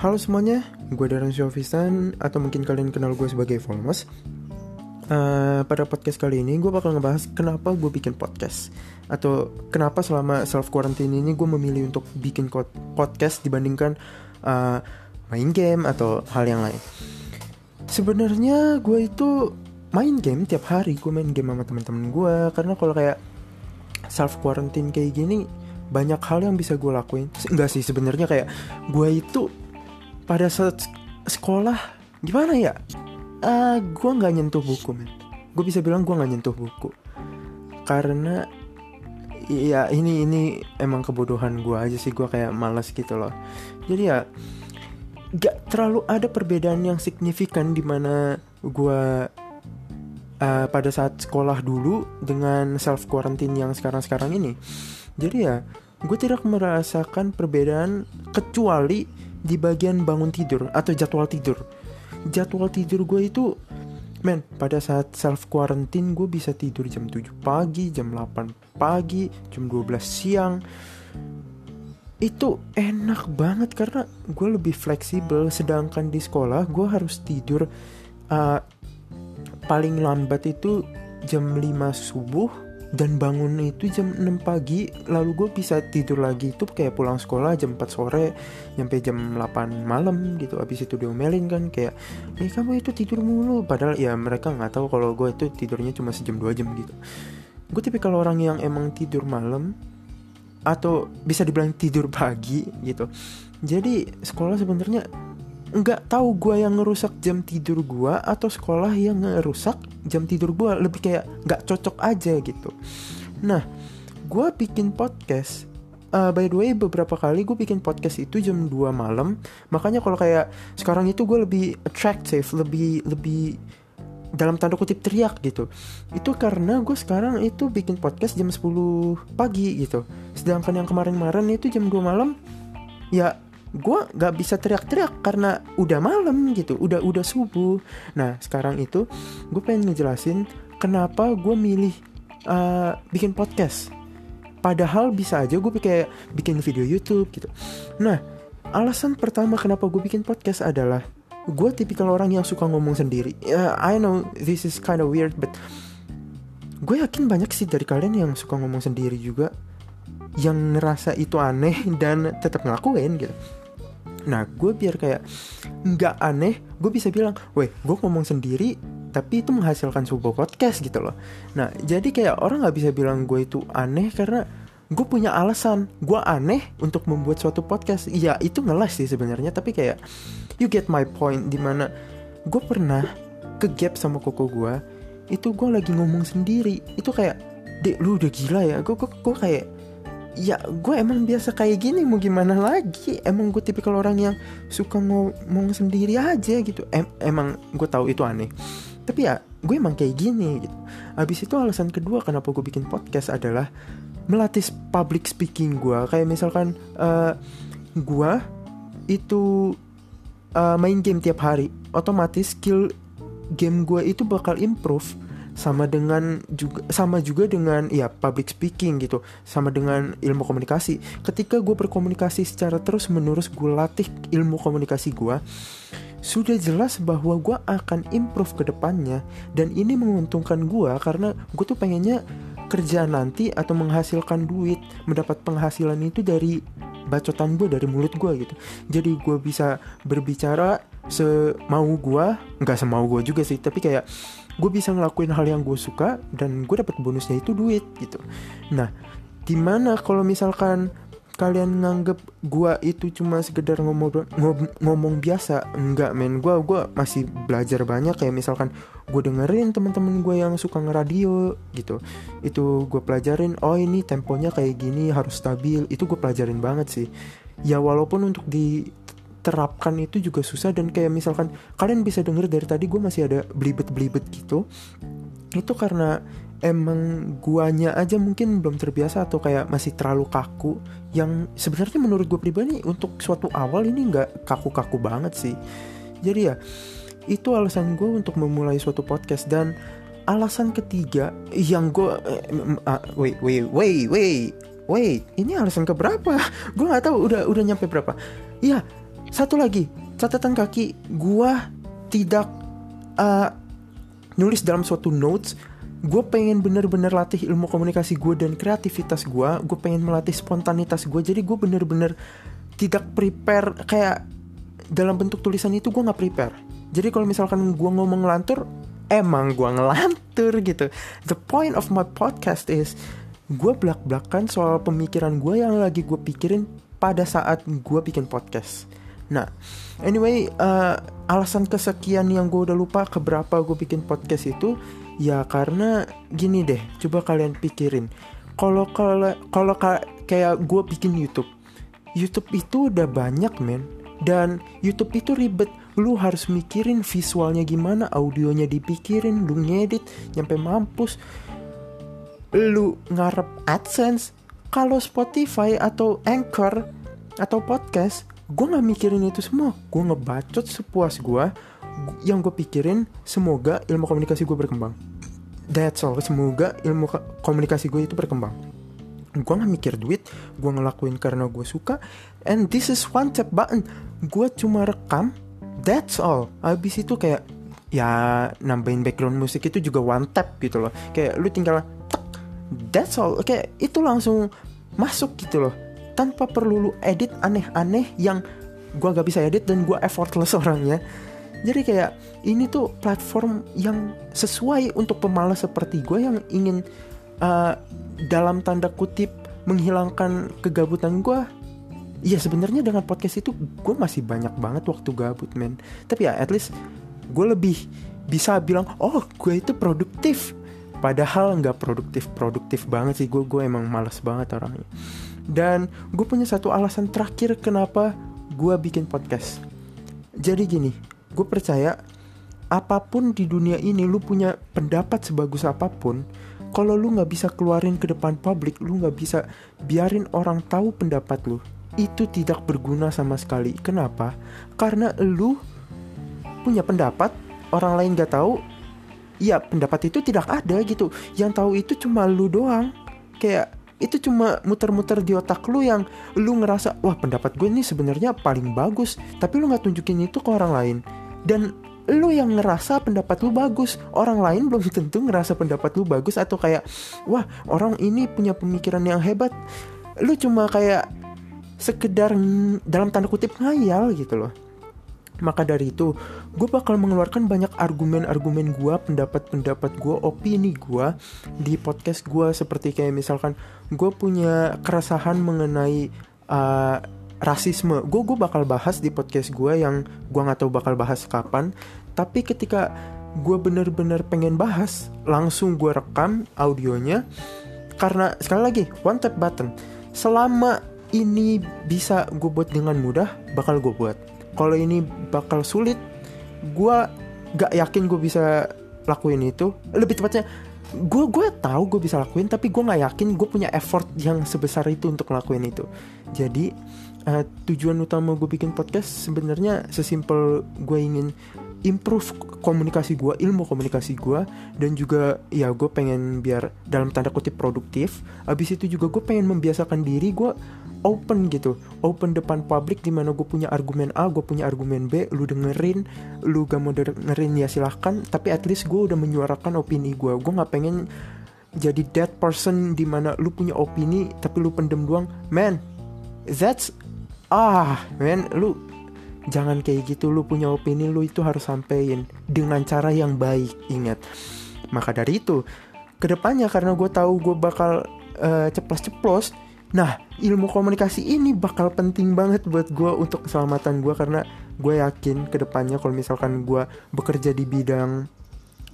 Halo semuanya, gue Darren Syofisan atau mungkin kalian kenal gue sebagai Volmos. Uh, pada podcast kali ini gue bakal ngebahas kenapa gue bikin podcast atau kenapa selama self quarantine ini gue memilih untuk bikin podcast dibandingkan uh, main game atau hal yang lain. Sebenarnya gue itu main game tiap hari gue main game sama teman-teman gue karena kalau kayak self quarantine kayak gini banyak hal yang bisa gue lakuin enggak sih sebenarnya kayak gue itu pada saat sekolah gimana ya? Uh, gue nggak nyentuh buku men. Gue bisa bilang gue nggak nyentuh buku. Karena ya ini ini emang kebodohan gue aja sih. Gue kayak malas gitu loh. Jadi ya gak terlalu ada perbedaan yang signifikan di mana gue uh, pada saat sekolah dulu dengan self quarantine yang sekarang sekarang ini. Jadi ya gue tidak merasakan perbedaan kecuali di bagian bangun tidur atau jadwal tidur. Jadwal tidur gue itu men pada saat self quarantine gue bisa tidur jam 7 pagi jam 8 pagi jam 12 siang. Itu enak banget karena gue lebih fleksibel. Sedangkan di sekolah gue harus tidur uh, paling lambat itu jam 5 subuh dan bangun itu jam 6 pagi lalu gue bisa tidur lagi. Itu kayak pulang sekolah jam 4 sore nyampe jam 8 malam gitu. Abis itu diomelin kan kayak eh kamu itu tidur mulu. Padahal ya mereka nggak tahu kalau gue itu tidurnya cuma sejam dua jam gitu. Gue tipe kalau orang yang emang tidur malam atau bisa dibilang tidur pagi gitu. Jadi sekolah sebenarnya nggak tahu gue yang ngerusak jam tidur gue atau sekolah yang ngerusak jam tidur gue lebih kayak nggak cocok aja gitu. Nah gue bikin podcast uh, by the way beberapa kali gue bikin podcast itu jam 2 malam. Makanya kalau kayak sekarang itu gue lebih attractive lebih lebih dalam tanda kutip teriak gitu. Itu karena gue sekarang itu bikin podcast jam 10 pagi gitu. Sedangkan yang kemarin-kemarin itu jam 2 malam ya gue gak bisa teriak-teriak karena udah malam gitu udah udah subuh. Nah sekarang itu gue pengen ngejelasin kenapa gue milih uh, bikin podcast. Padahal bisa aja gue kayak bikin video YouTube gitu. Nah alasan pertama kenapa gue bikin podcast adalah gue tipikal orang yang suka ngomong sendiri. Uh, I know this is kind of weird but gue yakin banyak sih dari kalian yang suka ngomong sendiri juga yang ngerasa itu aneh dan tetap ngelakuin gitu Nah gue biar kayak nggak aneh Gue bisa bilang Weh gue ngomong sendiri Tapi itu menghasilkan sebuah podcast gitu loh. Nah jadi kayak orang nggak bisa bilang gue itu aneh Karena gue punya alasan. Gue aneh untuk membuat suatu podcast. Iya itu ngeles sih sebenarnya Tapi kayak You get my point Di mana gue pernah ke gap sama koko gue Itu gue lagi ngomong sendiri. Itu kayak Dek lu udah gila ya? Gue kayak ya gue emang biasa kayak gini mau gimana lagi? Emang gue tipikal orang yang suka ngomong sendiri aja gitu. Em emang gue tahu itu aneh. Tapi ya gue emang kayak gini gitu. Habis itu alasan kedua kenapa gue bikin podcast adalah melatih public speaking gue kayak misalkan uh, gue itu uh, main game tiap hari. Otomatis skill game gue itu bakal improve sama dengan juga sama juga dengan ya public speaking gitu. Sama dengan ilmu komunikasi. Ketika gue berkomunikasi secara terus menerus gue latih ilmu komunikasi gue sudah jelas bahwa gue akan improve ke depannya. Dan ini menguntungkan gue karena gue tuh pengennya kerja nanti atau menghasilkan duit mendapat penghasilan itu dari bacotan gue dari mulut gue gitu. Jadi gue bisa berbicara semau gue nggak semau gue juga sih tapi kayak gue bisa ngelakuin hal yang gue suka dan gue dapat bonusnya itu duit gitu. Nah di mana kalau misalkan kalian nganggep gue itu cuma sekedar ngomong ngomong, ngomong biasa? Enggak men. Gue gua masih belajar banyak kayak misalkan gue dengerin teman-teman gue yang suka ngeradio gitu. Itu gue pelajarin oh ini temponya kayak gini harus stabil. Itu gue pelajarin banget sih. Ya walaupun untuk di terapkan itu juga susah dan kayak misalkan kalian bisa denger dari tadi gue masih ada belibet-belibet gitu. Itu karena emang guanya aja mungkin belum terbiasa atau kayak masih terlalu kaku. Yang sebenarnya menurut gue pribadi untuk suatu awal ini nggak kaku-kaku banget sih. Jadi ya itu alasan gue untuk memulai suatu podcast. Dan alasan ketiga yang gue uh, wait wait wait wait wait ini alasan keberapa? Gue nggak tahu udah udah nyampe berapa? Ya satu lagi catatan kaki. Gue tidak uh, nulis dalam suatu notes. Gue pengen bener-bener latih ilmu komunikasi gue dan kreativitas gue gue pengen melatih spontanitas gue jadi gue bener-bener tidak prepare kayak dalam bentuk tulisan itu gue nggak prepare. Jadi kalau misalkan gue ngomong ngelantur emang gue ngelantur gitu. The point of my podcast is gue belak-belakan soal pemikiran gue yang lagi gue pikirin pada saat gue bikin podcast Nah, anyway, uh, alasan kesekian yang gue udah lupa keberapa gue bikin podcast itu ya karena gini deh, coba kalian pikirin. Kalau kalau kalau kayak gue bikin YouTube, YouTube itu udah banyak men, dan YouTube itu ribet. Lu harus mikirin visualnya gimana, audionya dipikirin, lu ngedit, nyampe mampus. Lu ngarep AdSense, kalau Spotify atau Anchor atau podcast gue nggak mikirin itu semua. Gue ngebacot sepuas gue yang gue pikirin semoga ilmu komunikasi gue berkembang. That's all. Semoga ilmu komunikasi gue itu berkembang. Gue nggak mikir duit. Gue ngelakuin karena gue suka. And this is one tap button. Gue cuma rekam. That's all. Abis itu kayak ya nambahin background musik itu juga one tap gitu loh. Kayak lu tinggal that's all. Kayak itu langsung masuk gitu loh tanpa perlu lu edit aneh-aneh yang gue gak bisa edit dan gue effortless orangnya. Jadi kayak ini tuh platform yang sesuai untuk pemalas seperti gue yang ingin uh, dalam tanda kutip menghilangkan kegabutan gue Iya sebenarnya dengan podcast itu gue masih banyak banget waktu gabut men. Tapi ya at least gue lebih bisa bilang oh gue itu produktif Padahal nggak produktif-produktif banget sih gue gue emang males banget orangnya dan gue punya satu alasan terakhir kenapa gue bikin podcast. Jadi gini, gue percaya apa pun di dunia ini lu punya pendapat sebagus apa pun, kalau lu nggak bisa keluarin ke depan publik, lu nggak bisa biarin orang tahu pendapat lu, itu tidak berguna sama sekali. Kenapa? Karena lu punya pendapat, orang lain nggak tahu, ya pendapat itu tidak ada gitu. Yang tahu itu cuma lu doang. Kayak itu cuma muter-muter di otak lu yang lu ngerasa wah pendapat gue ini sebenarnya paling bagus. Tapi lu nggak tunjukin itu ke orang lain. Dan lu yang ngerasa pendapat lu bagus. Orang lain belum tentu ngerasa pendapat lu bagus atau kayak wah orang ini punya pemikiran yang hebat. Lu cuma kayak sekedar dalam tanda kutip ngayal gitu loh maka dari itu, gue bakal mengeluarkan banyak argumen-argumen gue, pendapat-pendapat gue, opini gue di podcast gue seperti kayak misalkan gue punya keresahan mengenai uh, rasisme. Gue gue bakal bahas di podcast gue yang gue nggak tahu bakal bahas kapan. Tapi ketika gue bener-bener pengen bahas, langsung gue rekam audionya. Karena sekali lagi one tap button. Selama ini bisa gue buat dengan mudah, bakal gue buat kalau ini bakal sulit gue gak yakin gue bisa lakuin itu. Lebih tepatnya gue gue tahu gue bisa lakuin tapi gue nggak yakin gue punya effort yang sebesar itu untuk ngelakuin itu. Jadi uh, tujuan utama gue bikin podcast sebenarnya sesimpel gue ingin improve komunikasi gue ilmu komunikasi gue dan juga ya gue pengen biar dalam tanda kutip produktif. Abis itu juga gue pengen membiasakan diri gue open gitu open depan publik di mana gue punya argumen A gue punya argumen B lu dengerin lu gak mau dengerin ya silahkan. Tapi at least gue udah menyuarakan opini gue gue nggak pengen jadi that person di mana lu punya opini tapi lu pendem doang. Man that's ah man lu jangan kayak gitu lu punya opini lu itu harus sampein dengan cara yang baik ingat. Maka dari itu ke depannya karena gue tahu gue bakal uh, ceplos-ceplos Nah, ilmu komunikasi ini bakal penting banget buat gue untuk keselamatan gue karena gue yakin ke depannya kalau misalkan gue bekerja di bidang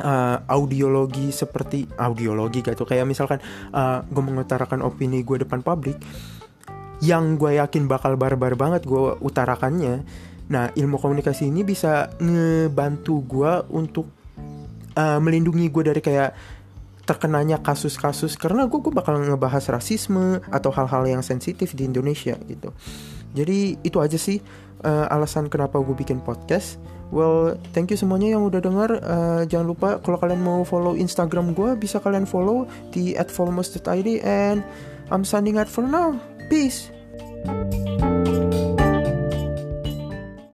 uh, audiologi seperti audiologi gitu kayak misalkan uh, gue mengutarakan opini gue depan publik yang gue yakin bakal barbar banget gue utarakannya. Nah, ilmu komunikasi ini bisa ngebantu gue untuk uh, melindungi gue dari kayak terkenanya kasus-kasus karena gue gue bakal ngebahas rasisme atau hal-hal yang sensitif di Indonesia gitu. Jadi itu aja sih uh, alasan kenapa gue bikin podcast. Well, thank you semuanya yang udah denger. Uh, jangan lupa kalau kalian mau follow Instagram gue bisa kalian follow di @volmos.id and I'm signing out for now. Peace.